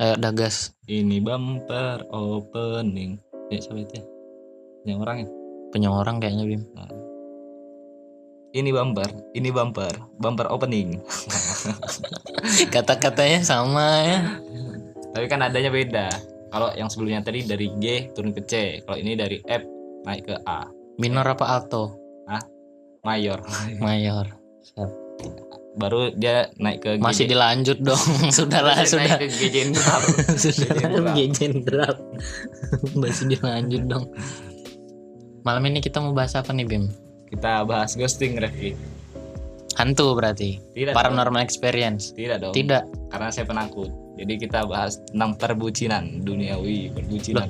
Ayo dagas Ini bumper opening. Ya siapa itu ya? Yang orang ya? punya orang kayaknya Bim. Ini bumper, ini bumper, bumper opening. Kata-katanya sama ya. Tapi kan adanya beda. Kalau yang sebelumnya tadi dari G turun ke C. Kalau ini dari F naik ke A. Minor apa alto? Mayor. Mayor. Baru dia naik ke. Masih dilanjut dong. Sudahlah, sudah. naik ke sudah jenderal. Masih dilanjut dong. Malam ini kita mau bahas apa nih Bim? Kita bahas ghosting, Revi. Hantu berarti. Tidak. dong. Paranormal experience. Tidak dong. Tidak. Karena saya penakut. Jadi kita bahas tentang perbucinan duniawi, perbucinan.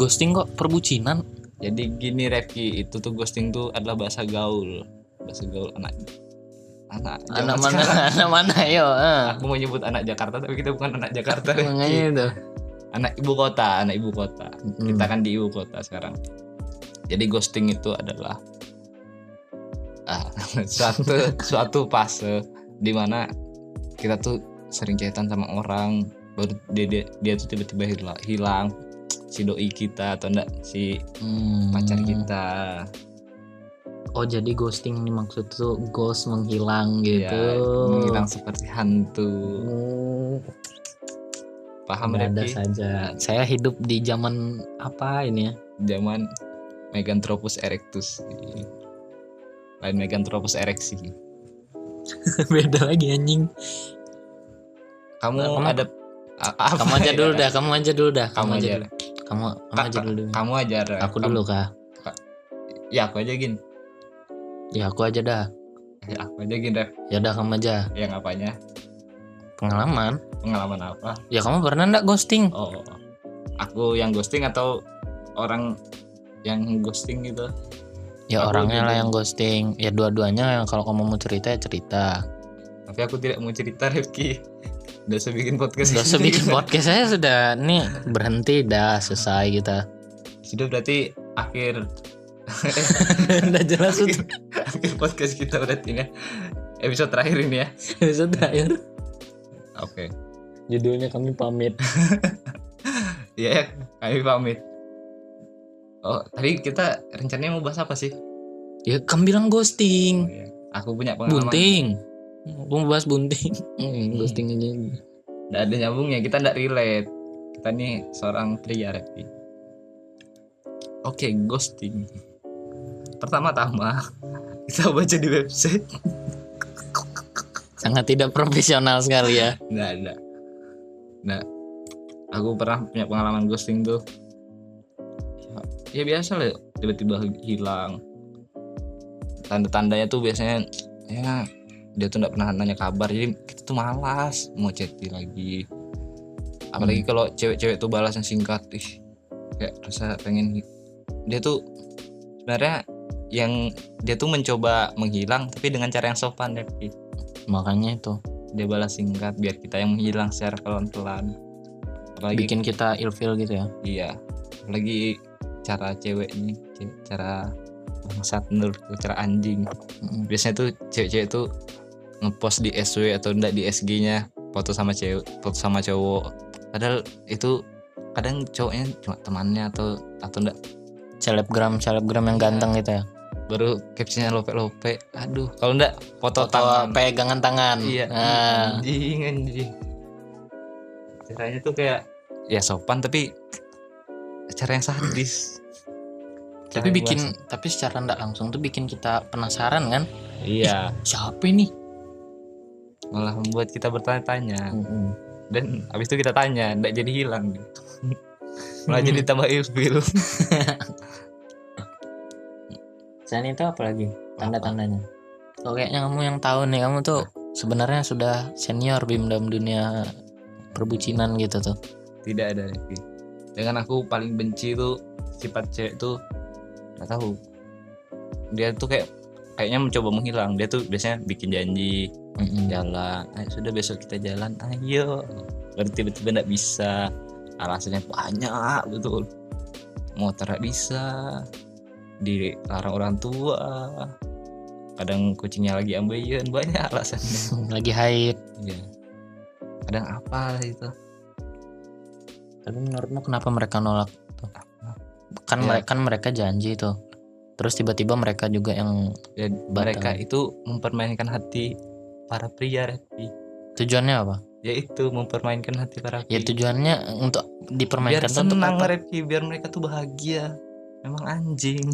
Ghosting kok perbucinan? Jadi gini Revi, itu tuh ghosting tuh adalah bahasa gaul. Bahasa gaul anak anak Anak mana? sekarang. Anak mana? Yo. eh. Aku mau nyebut anak Jakarta tapi kita bukan anak Jakarta. Makanya itu. anak ibu kota, anak ibu kota. Mm. Kita kan di ibu kota sekarang. Jadi ghosting itu adalah ah, suatu suatu fase di mana kita tuh sering chatan sama orang baru dia dia, dia tuh tiba-tiba hila- hilang si doi kita atau enggak si Hmm. pacar kita Oh jadi ghosting ini maksud tuh ghost menghilang ya gitu. menghilang seperti hantu Oh, paham ada Revi saja. Saya hidup di zaman apa ini ya? zaman Meganthropus erectus lain Meganthropus ereksi Beda lagi anjing. kamu Kamu- ada apa Kamu aja ya? dulu dah, kamu aja dulu dah. kamu aja dulu. Kamu, kamu aja dulu. kamu aja. Aku Kamu- dulu kah? ya aku aja gin Ya aku aja dah. ya aku aja gin Ref Ya udah kamu aja. yang apanya Pengalaman. pengalaman apa Ya kamu pernah ndak ghosting? oh aku yang ghosting atau orang yang ghosting gitu Ya Aku orangnya lah yang ghosting. Ya dua-duanya yang kalau kamu mau cerita ya cerita. tapi aku tidak mau cerita Rifki udah usah bikin podcast usah bikin podcast saya sudah nih berhenti dah selesai kita. sudah berarti akhir udah jelas sudah akhir podcast kita berarti ya episode terakhir ini ya episode terakhir. oke Judulnya kami pamit. Iya ya kami pamit oh tadi kita rencananya mau bahas apa sih Ya kamu bilang Oh, ghosting. iya. aku punya pengalaman Bunting. Aku mau bahas bunting. Hmm, ghosting aja. Nggak ada nyambungnya kita nggak relate kita nih seorang pria oke ghosting pertama-tama kita baca di website. Sangat tidak profesional sekali ya. nggak ada nah aku pernah punya pengalaman ghosting tuh. Ya, ya biasa lah tiba-tiba hilang. Tanda-tandanya tuh biasanya ya dia tuh nggak pernah nanya kabar jadi kita tuh malas mau chatting lagi. Apalagi kalau cewek-cewek tuh balasnya singkat ih kayak rasa pengen dia tuh sebenarnya yang dia tuh mencoba menghilang tapi dengan cara yang sopan Pi. Makanya itu dia balas singkat biar kita yang menghilang secara pelan-pelan apalagi bikin kita ilfeel gitu ya. iya apalagi cara ceweknya ce- cara bangsat menurutku cara anjing Mm. biasanya tuh cewek-cewek tuh ngepost di SW atau enggak di SG nya foto sama cewek foto sama cowok padahal itu kadang cowoknya cuma temannya atau atau enggak Selebgram selebgram yang ganteng gitu ya. Baru captionnya lope-lope aduh kalau enggak foto, Foto tangan. pegangan tangan. iya. Nah, anjing anjing. Caranya tuh kayak ya sopan tapi cara yang sadis. Tapi Cara yang bikin bahasa- tapi secara ndak langsung tuh bikin kita penasaran kan? iya. Siapa ini? malah membuat kita bertanya-tanya. Dan habis itu kita tanya ndak jadi hilang. Malah jadi tambah ilfil Selain itu apa lagi? Tanda-tandanya? Oh kayaknya kamu yang tahu nih kamu tuh sebenarnya sudah senior bim dalam dunia perbucinan gitu tuh. tidak ada lagi dengan aku paling benci tuh sifat cewek tuh nggak tahu. Dia tuh kayak kayaknya mencoba menghilang. Dia tuh biasanya bikin janji Mm-mm. jalan. Ayo sudah besok kita jalan. Ayo. Baru tiba-tiba nggak bisa. Alasannya banyak betul motor nggak bisa dilarang orang tua kadang kucingnya lagi ambeien banyak alasannya Lagi haid. Iya. kadang apa itu Tapi menurutmu kenapa mereka nolak? tuh? Kan Ya. mereka kan mereka janji tuh. Terus tiba-tiba mereka juga yang Ya, mereka itu mempermainkan hati para pria Repi. tujuannya apa? Yaitu mempermainkan hati para Ya pria. tujuannya untuk biar dipermainkan tuh untuk senang apa? Repi, biar mereka tuh bahagia. Memang anjing.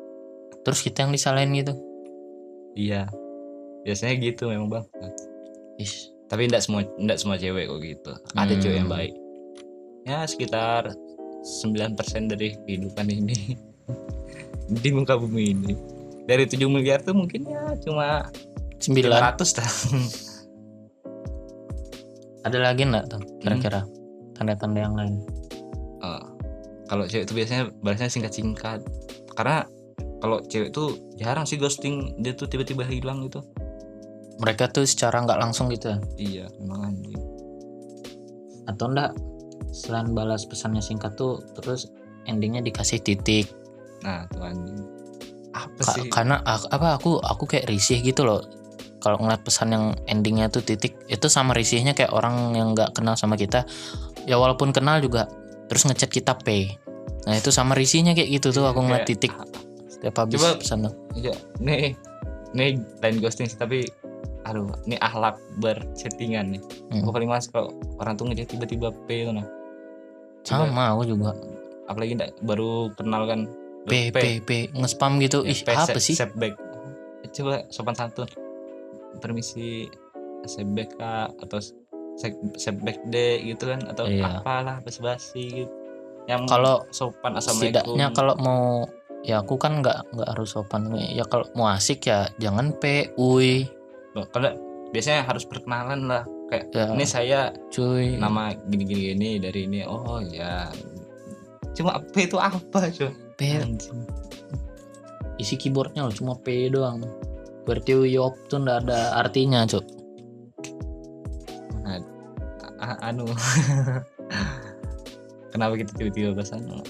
Terus kita yang disalahin gitu. iya. Biasanya gitu memang bang. Ish. Tapi tidak semua tidak semua cewek kok gitu. Ada Hmm. cewek yang baik. Ya sekitar 9% dari kehidupan ini di muka bumi ini. Dari 7 miliar tuh mungkin ya cuma Sembilan. 500 dah. Ada lagi nggak tuh Hmm. kira-kira tanda-tanda yang lain? Kalau cewek itu biasanya balasnya singkat-singkat. Karena kalau cewek tuh jarang sih ghosting, dia tuh tiba-tiba hilang gitu. Mereka tuh secara nggak langsung gitu ya? Iya, memang anjing. Atau enggak selain balas pesannya singkat tuh terus endingnya dikasih titik Nah, tuh anjing. Apa Ka- sih? karena apa aku aku kayak risih gitu loh kalau ngeliat pesan yang endingnya tuh titik itu sama risihnya kayak orang yang nggak kenal sama kita ya walaupun kenal juga terus ngechat kita P nah itu sama risihnya kayak gitu tuh aku ngeliat Kayak- titik setiap habis Coba- pesan tuh Iya, nih nih lain ghosting sih tapi aduh, ini ahlak berchattingan nih. Hmm. Aku paling males kalau orang tuh ngechat tiba-tiba P itu nah. Coba, sama aku juga apalagi ndak baru kenal kan P P P ngespam gitu Ya, ih P, apa sih set back. Eh, Coba sopan santun. Permisi set back kak atau set, set back deh gitu kan atau Iya. apalah basa-basi gitu. Yang Kalau sopan assalamualaikum. setidaknya kalau mau ya aku kan nggak nggak harus sopan. Ya kalau mau asik ya jangan P uy. Loh, kalau biasanya harus perkenalan lah. Kayak ya. Ini saya cuy. nama gini gini gini dari ini. Oh ya. Cuma P itu apa cuy? P. Isi keyboardnya loh cuma P doang. Berarti Uyop tuh ndak ada artinya cuk. Nah, anu kenapa kita tiba-tiba bahas anu?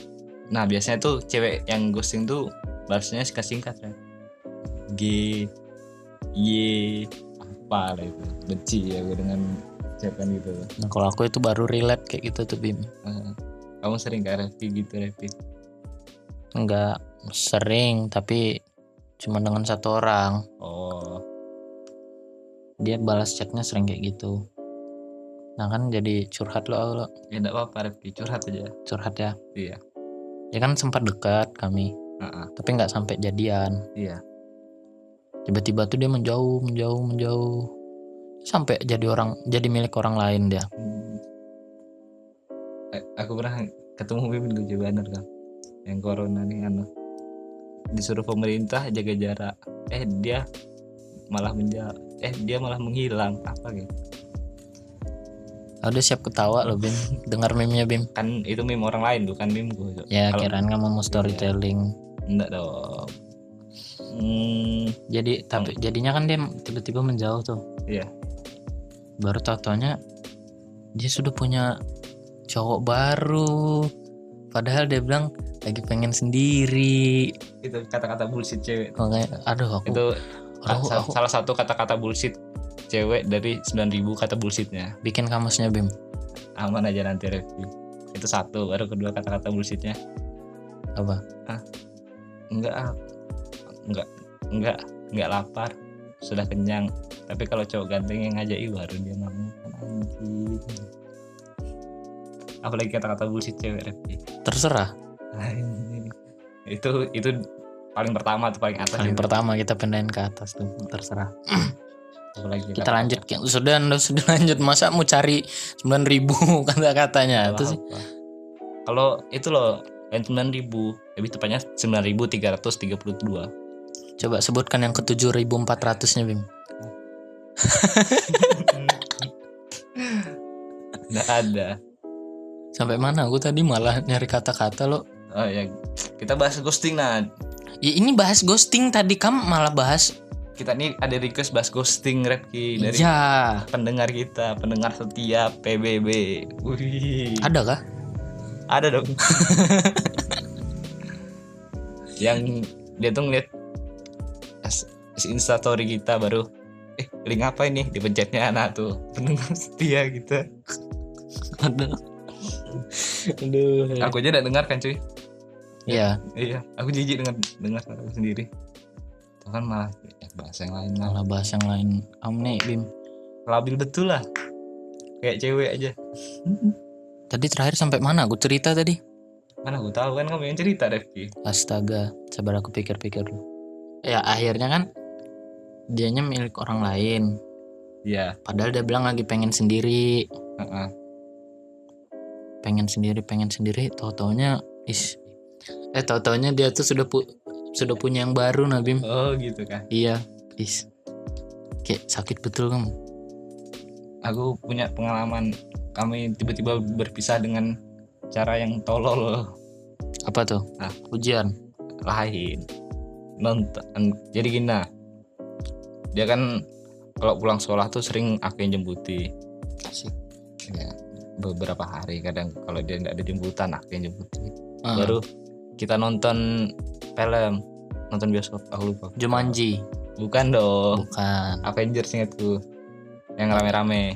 Nah biasanya tuh cewek yang ghosting tuh balasnya singkat singkat ya G Y apa lah itu. Benci ya gue dengan ucapan gitu. Nah kalau aku itu baru relate kayak gitu tuh Bim. Kamu sering gak repi gitu repi nggak sering tapi cuma dengan satu orang. Oh. Dia balas chatnya sering kayak gitu nah kan jadi curhat lo lo. Ya enggak apa-apa repi curhat aja. Curhat ya? Iya. Ya kan sempat dekat kami Heeh, tapi nggak sampai jadian. Iya. Tiba-tiba tuh dia menjauh menjauh menjauh. Sampai jadi orang jadi milik orang lain dia. Hmm. Aku pernah ketemu Mimin gue bener kan yang corona nih anu. Disuruh pemerintah jaga jarak. Eh dia malah menja eh dia malah menghilang. Apa gitu udah siap ketawa lo Bim. Dengar meme-nya Bim. Kan itu meme orang lain bukan meme gue ya Kalau- kirain kamu mau storytelling. Enggak dong. Hmm, jadi tapi jadinya kan dia tiba-tiba menjauh tuh. Iya. baru tau taunya dia sudah punya cowok baru. Padahal dia bilang lagi pengen sendiri. Itu kata-kata bullshit cewek makanya aduh aku itu aku, aku salah satu kata-kata bullshit cewek dari 9000 kata bullshitnya. Bikin kamusnya Bim. Aman aja nanti review itu satu baru kedua kata-kata bullshitnya. Apa? Enggak ah. enggak enggak enggak lapar. Sudah kenyang. Tapi kalau cowok ganteng yang ngajak baru dia mau. Kan anjing. Apalagi kata-kata bullshit cewek Revi terserah. Anjing. itu itu paling pertama tuh paling atas paling itu. pertama kita pindahin ke atas tuh. Terserah apalagi kita lanjut sudah anda sudah lanjut. Masa mau cari 9000 kata-katanya? Itu sih. kalau itu loh yang 9000 lebih tepatnya 9332 coba sebutkan yang ke 7400 nya Bim. Nggak ada. Sampai mana? Aku tadi malah nyari kata-kata lo. Oh ya. Kita bahas ghosting nah ya, ini bahas ghosting tadi. Kamu malah bahas kita nih ada request bahas ghosting Repki dari ya pendengar kita pendengar setia PBB Wih, ada kah? Ada dong. Yang dia tuh ngeliat as- as instastory kita baru eh link apa ini? Dipencetnya anak tuh pendengar setia gitu ada. Aduh. aku aja gak dengar kan cuy? Iya, iya aku jijik dengar dengar aku sendiri. Itu kan malah bahasa yang lain lah malah bahas yang lain. Nih Bim. labil betul lah kayak cewek aja Tadi terakhir sampai mana? Aku cerita tadi. mana aku tahu kan kamu yang cerita Refki Astaga, sabar aku pikir-pikir dulu. Ya akhirnya kan dianya milik orang lain. iya Padahal dia bilang lagi pengen sendiri, heeh. pengen sendiri, pengen sendiri. Tahu taunya is, eh tahu taunya dia tuh sudah pu sudah punya yang baru Nabim. oh gitu kan Iya, is. Kayak sakit betul kamu. aku punya pengalaman kami tiba-tiba berpisah dengan cara yang tolol Apa tuh? Ah. Ujian. lain nonton jadi gini nah. dia kan kalau pulang sekolah tuh sering aku yang jemputi Asik. ya, beberapa hari kadang kalau dia nggak ada jemputan aku yang jemputi Ah, baru kita nonton film nonton bioskop aku lupa Jumanji. bukan dong Bukan. Avengers ingatku yang rame-rame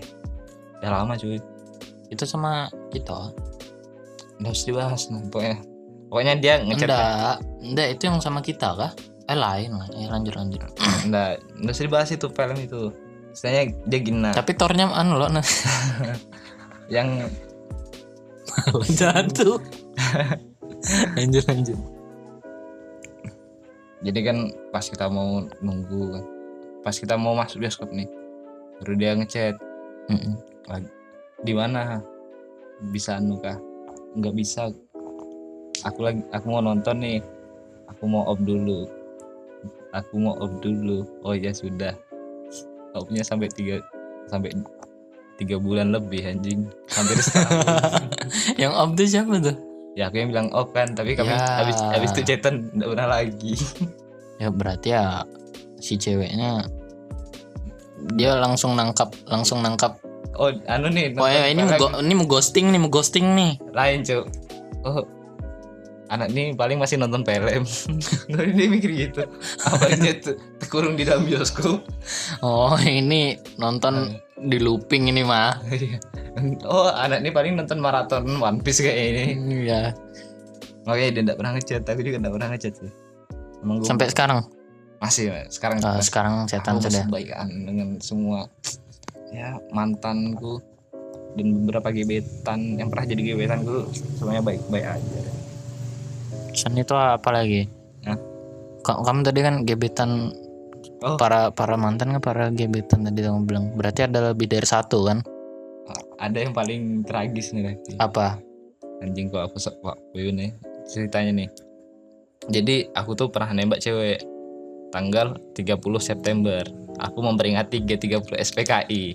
udah lama cuy Itu sama kita. udah harus dibahas nah, pokoknya pokoknya dia ngechat Enggak, enggak itu yang sama kita kah? Eh lain lah. Eh lanjut lanjut. enggak enggak usah dibahas itu film itu istilahnya dia gini nah, Tapi tornya anu loh nah. yang Jatuh. lanjut lanjut. Jadi kan pas kita mau nunggu kan pas kita mau masuk bioskop nih baru dia ngechat di mana? Bisa anu kah? Nggak bisa. Aku lagi aku mau nonton nih aku mau off dulu. Aku mau off dulu. Oh ya sudah. Offnya sampai tiga sampai tiga bulan lebih anjing. Hampir setahun yang off tuh siapa tuh? Ya aku yang bilang off kan tapi kami Ya. habis habis itu chatan nggak pernah lagi. Ya berarti ya si ceweknya dia langsung nangkap langsung nangkap. Oh anu nih oh ya ini mau ini mau ghosting nih mau ghosting nih. Lain cuk. Oh anak ini paling masih nonton film dia mikir gitu. Awalnya tuh terkurung di dalam bioskop. Oh ini nonton di looping ini mah Iya. oh anak ini paling nonton maraton One Piece kayak ini. Ya makanya dia tidak pernah ngechat aku juga tidak pernah ngechat sih. Emang sampai sekarang? Masih Mas. sekarang masih- sekarang setan sudah. baikan dengan semua ya mantanku dan beberapa gebetan yang pernah jadi gebetanku semuanya baik-baik aja Sen itu apa lagi? Ka- kamu tadi kan gebetan Oh. para para mantan kan para gebetan tadi kamu bilang. Berarti ada lebih dari satu kan? Ada yang paling tragis nih Rekti. apa? Anjing kok aku sok waktu nih ceritanya nih. Jadi aku tuh pernah nembak cewek tanggal 30 September. Aku memperingati G30 SPKI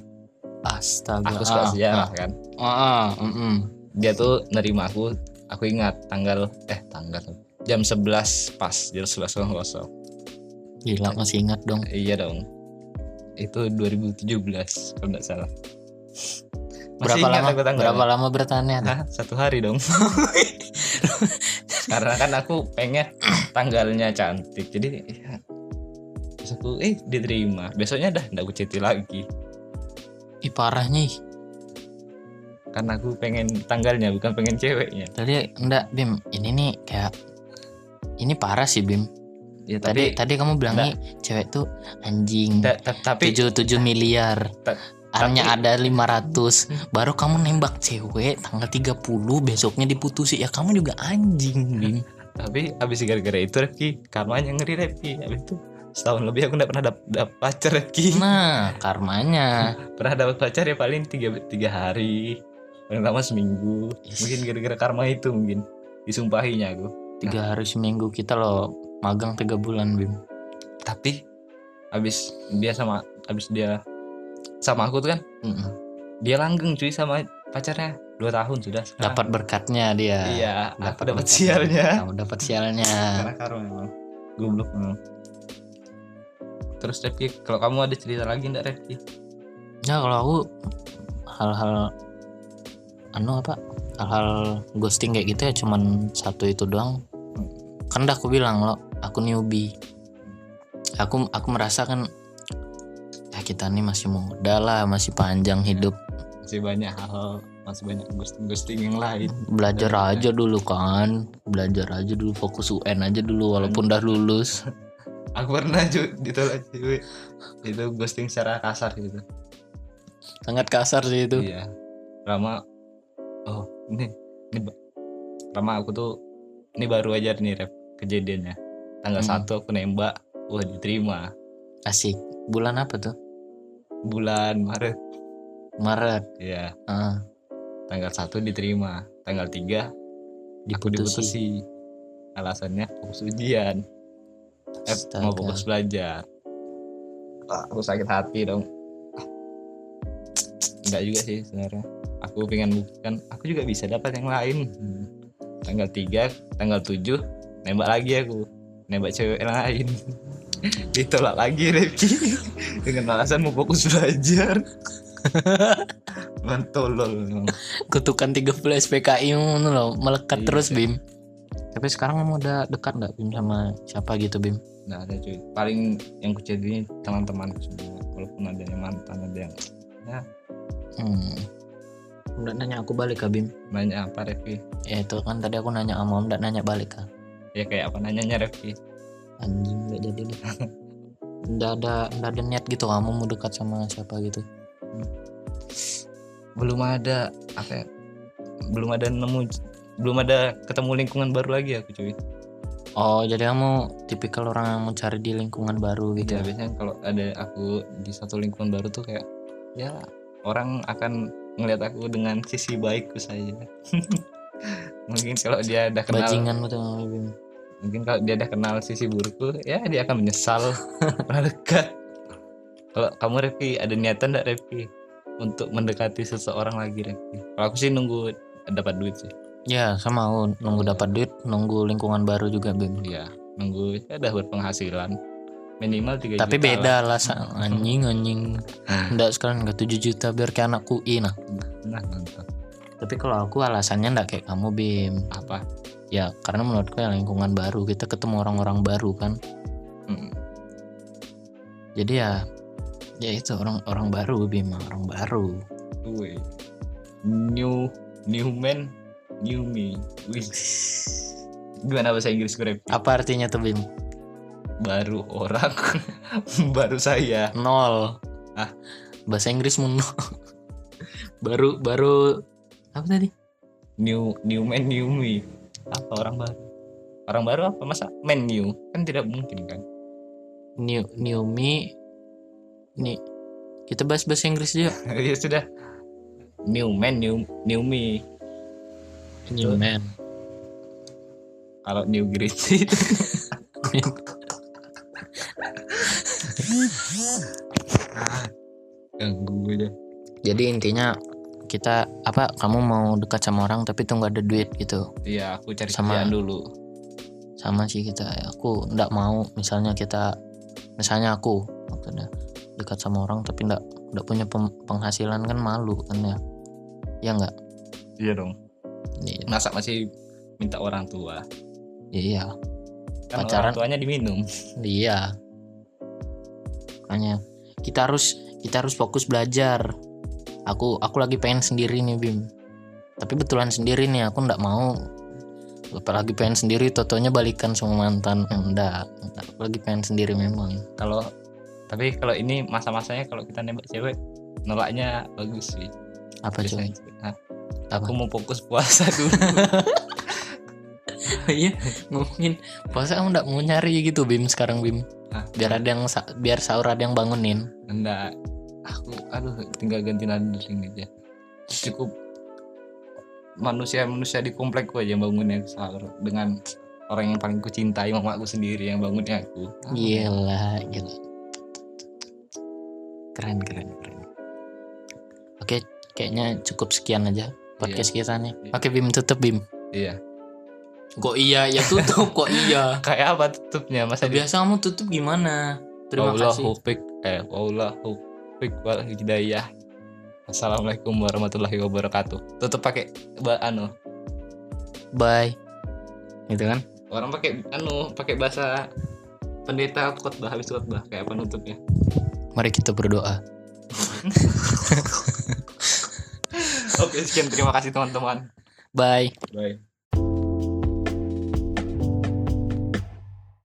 astaga. Aku suka Ah, sejarah kan. Ah, ah, mm-mm. dia tuh nerima aku aku ingat tanggal eh tanggal. Jam 11 pas jam 11 kosong. Gila masih ingat dong. Iya dong. Itu 2017 kalau nggak salah. Masih berapa lama? berapa lama bertahannya? Hah, satu hari dong. Karena kan aku pengen tanggalnya cantik jadi ya, terus aku eh diterima. Besoknya dah nggak aku lagi. Ih parahnya ih. Karena aku pengen tanggalnya bukan pengen ceweknya Tadi enggak Bim, ini nih kayak ini parah sih Bim. ya Tadi tapi tadi kamu bilang nih cewek tuh anjing. ta- ta- tapi 7 7 miliar. Ta- Hanya ada 500. Baru kamu nembak cewek tanggal 30 besoknya diputusin. Ya kamu juga anjing, Bim. tapi habis gara-gara itu Refki karmanya ngeri Refki habis itu setahun lebih aku nggak pernah dap, dap pacar Refki Nah, karmanya. pernah dapat pacar ya paling tiga tiga hari paling lama seminggu Is. mungkin gara-gara karma itu mungkin disumpahinya aku Tiga hari seminggu kita loh magang tiga bulan Bim. tapi habis dia sama habis dia sama aku tuh kan Mm-mm. dia langgeng cuy sama pacarnya dua tahun sudah sekarang. Dapat berkatnya dia. iya dapat berkatnya. sialnya Kamu dapat sialnya. karena karma memang goblok memang terus Refki kalau kamu ada cerita lagi enggak Refki Ya kalau aku hal-hal anu apa? Hal-hal ghosting kayak gitu ya cuman satu itu doang. Kan udah aku bilang loh, aku newbie. Aku aku merasa kan ya kita nih masih muda lah, masih panjang hidup. masih banyak hal masih banyak ghosting ghosting yang lain belajar Iya. aja dulu kan belajar aja dulu fokus UN aja dulu walaupun udah lulus aku pernah juga ditolak cewek itu ghosting secara kasar gitu sangat kasar sih itu iya Rama oh ini ini Rama aku tuh ini baru aja nih rep kejadiannya. Tanggal Hmm. satu aku nembak wah diterima. Asik. Bulan apa tuh? Bulan Maret. Maret. Ya ah, tanggal satu diterima tanggal tiga aku diputusi diputusi alasannya fokus ujian. Eh, mau fokus belajar. Ah, aku sakit hati dong. Enggak juga sih sebenarnya aku pengen buktikan aku juga bisa dapat yang lain. Hmm. tanggal 3 tanggal 7 nembak lagi aku. Nembak cewek lain. Ditolak lagi Revi dengan alasan mau fokus belajar. Mantolol kutukan 30 SPKI ngono loh melekat Iya, terus iya. Bim. Tapi sekarang kamu udah dekat nggak Bim sama siapa gitu Bim? Nggak ada cuy. Paling yang kucari teman-temanku semua. Walaupun ada yang mantan ada yang hmm. Nggak nanya aku balik kah Bim nanya apa Revi ya itu kan tadi aku nanya sama Om nggak nanya balik kah ya kayak apa nanyanya Revi anjing nggak jadi deh. Nggak ada nggak ada niat gitu kamu mau dekat sama siapa gitu. Belum ada apa ya, belum ada nemu belum ada ketemu lingkungan baru lagi aku cuy. Oh jadi kamu tipikal orang yang mau cari di lingkungan baru gitu ya? biasanya kalau ada aku di satu lingkungan baru tuh kayak ya orang akan ngelihat aku dengan sisi baikku saja. Mungkin kalau dia udah kenal bajingan betul mungkin kalau dia udah kenal sisi burukku ya dia akan menyesal. Dekat. Kalau kamu Revi ada niatan enggak Revi untuk mendekati seseorang lagi Revi kalau aku sih nunggu dapat duit sih. Ya sama aku nunggu dapat duit nunggu lingkungan baru juga Bim. Iya, nunggu ya udah berpenghasilan minimal 3 tapi juta beda lah. lah sa- anjing anjing. Nggak sekarang nggak 7 juta biar kayak anak UI nah. Nah, mantap. tapi kalau aku alasannya nggak kayak kamu Bim. Apa? ya karena menurutku ya lingkungan baru. Kita ketemu orang-orang baru kan. Mm, jadi ya ya itu orang-orang baru Bim. Orang baru. Wih. New new man, new me. Wih. Gimana bahasa Inggris gue apa artinya tuh Bim Baru orang, baru saya. nol Ah. bahasa Inggris mun baru baru apa tadi New new man, new me. Apa orang baru? Orang baru apa masa man new? Kan tidak mungkin kan? new new me nih kita bahas bahasa Inggris aja ya sudah. New man, new new me. new man Kalau new itu Ah, ganggu aja. jadi intinya kita apa kamu mau dekat sama orang tapi tuh nggak ada duit gitu Iya, aku cari Sama- kerjaan dulu. sama sih kita aku nggak mau misalnya kita misalnya aku maksudnya dekat sama orang tapi nggak nggak punya penghasilan kan malu kan ya ya nggak Iya dong. iya Masa masih minta orang tua? iya Kan Pacaran. tuanya diminum. iya makanya kita harus kita harus fokus belajar aku aku lagi pengen sendiri nih Bim tapi betulan sendiri nih aku nggak mau apalagi pengen sendiri totonya balikan sama mantan enggak, aku lagi pengen sendiri memang Kalau tapi kalau ini masa-masanya kalau kita nembak cewek nolaknya bagus sih. apa? Apa? Aku mau fokus puasa dulu. iya ngomongin puasa kamu nggak mau nyari gitu Bim sekarang Bim Hah? biar ada yang biar sahur ada yang bangunin Enggak. Aku aduh tinggal ganti nada ring aja. Cukup manusia-manusia di komplekku aja yang bangunnya sahur dengan orang yang paling kucintai mamaku sendiri yang bangunnya aku. gila gila keren keren keren oke kayaknya cukup sekian aja podcast kita nih Iya. oke Bim tutup Bim Iya. Kok iya ya tutup kok iya Kayak apa tutupnya masa biasa kamu tutup gimana terima kasih Wallahu fiq eh wallahu fiq wal hidayah. Assalamualaikum warahmatullahi wabarakatuh. Tutup pakai ba anu. bye gitu kan Orang pakai anu, pakai bahasa pendeta khotbah habis khotbah kayak apa nutupnya. mari kita berdoa. Oke, sekian terima kasih teman-teman. bye Bye.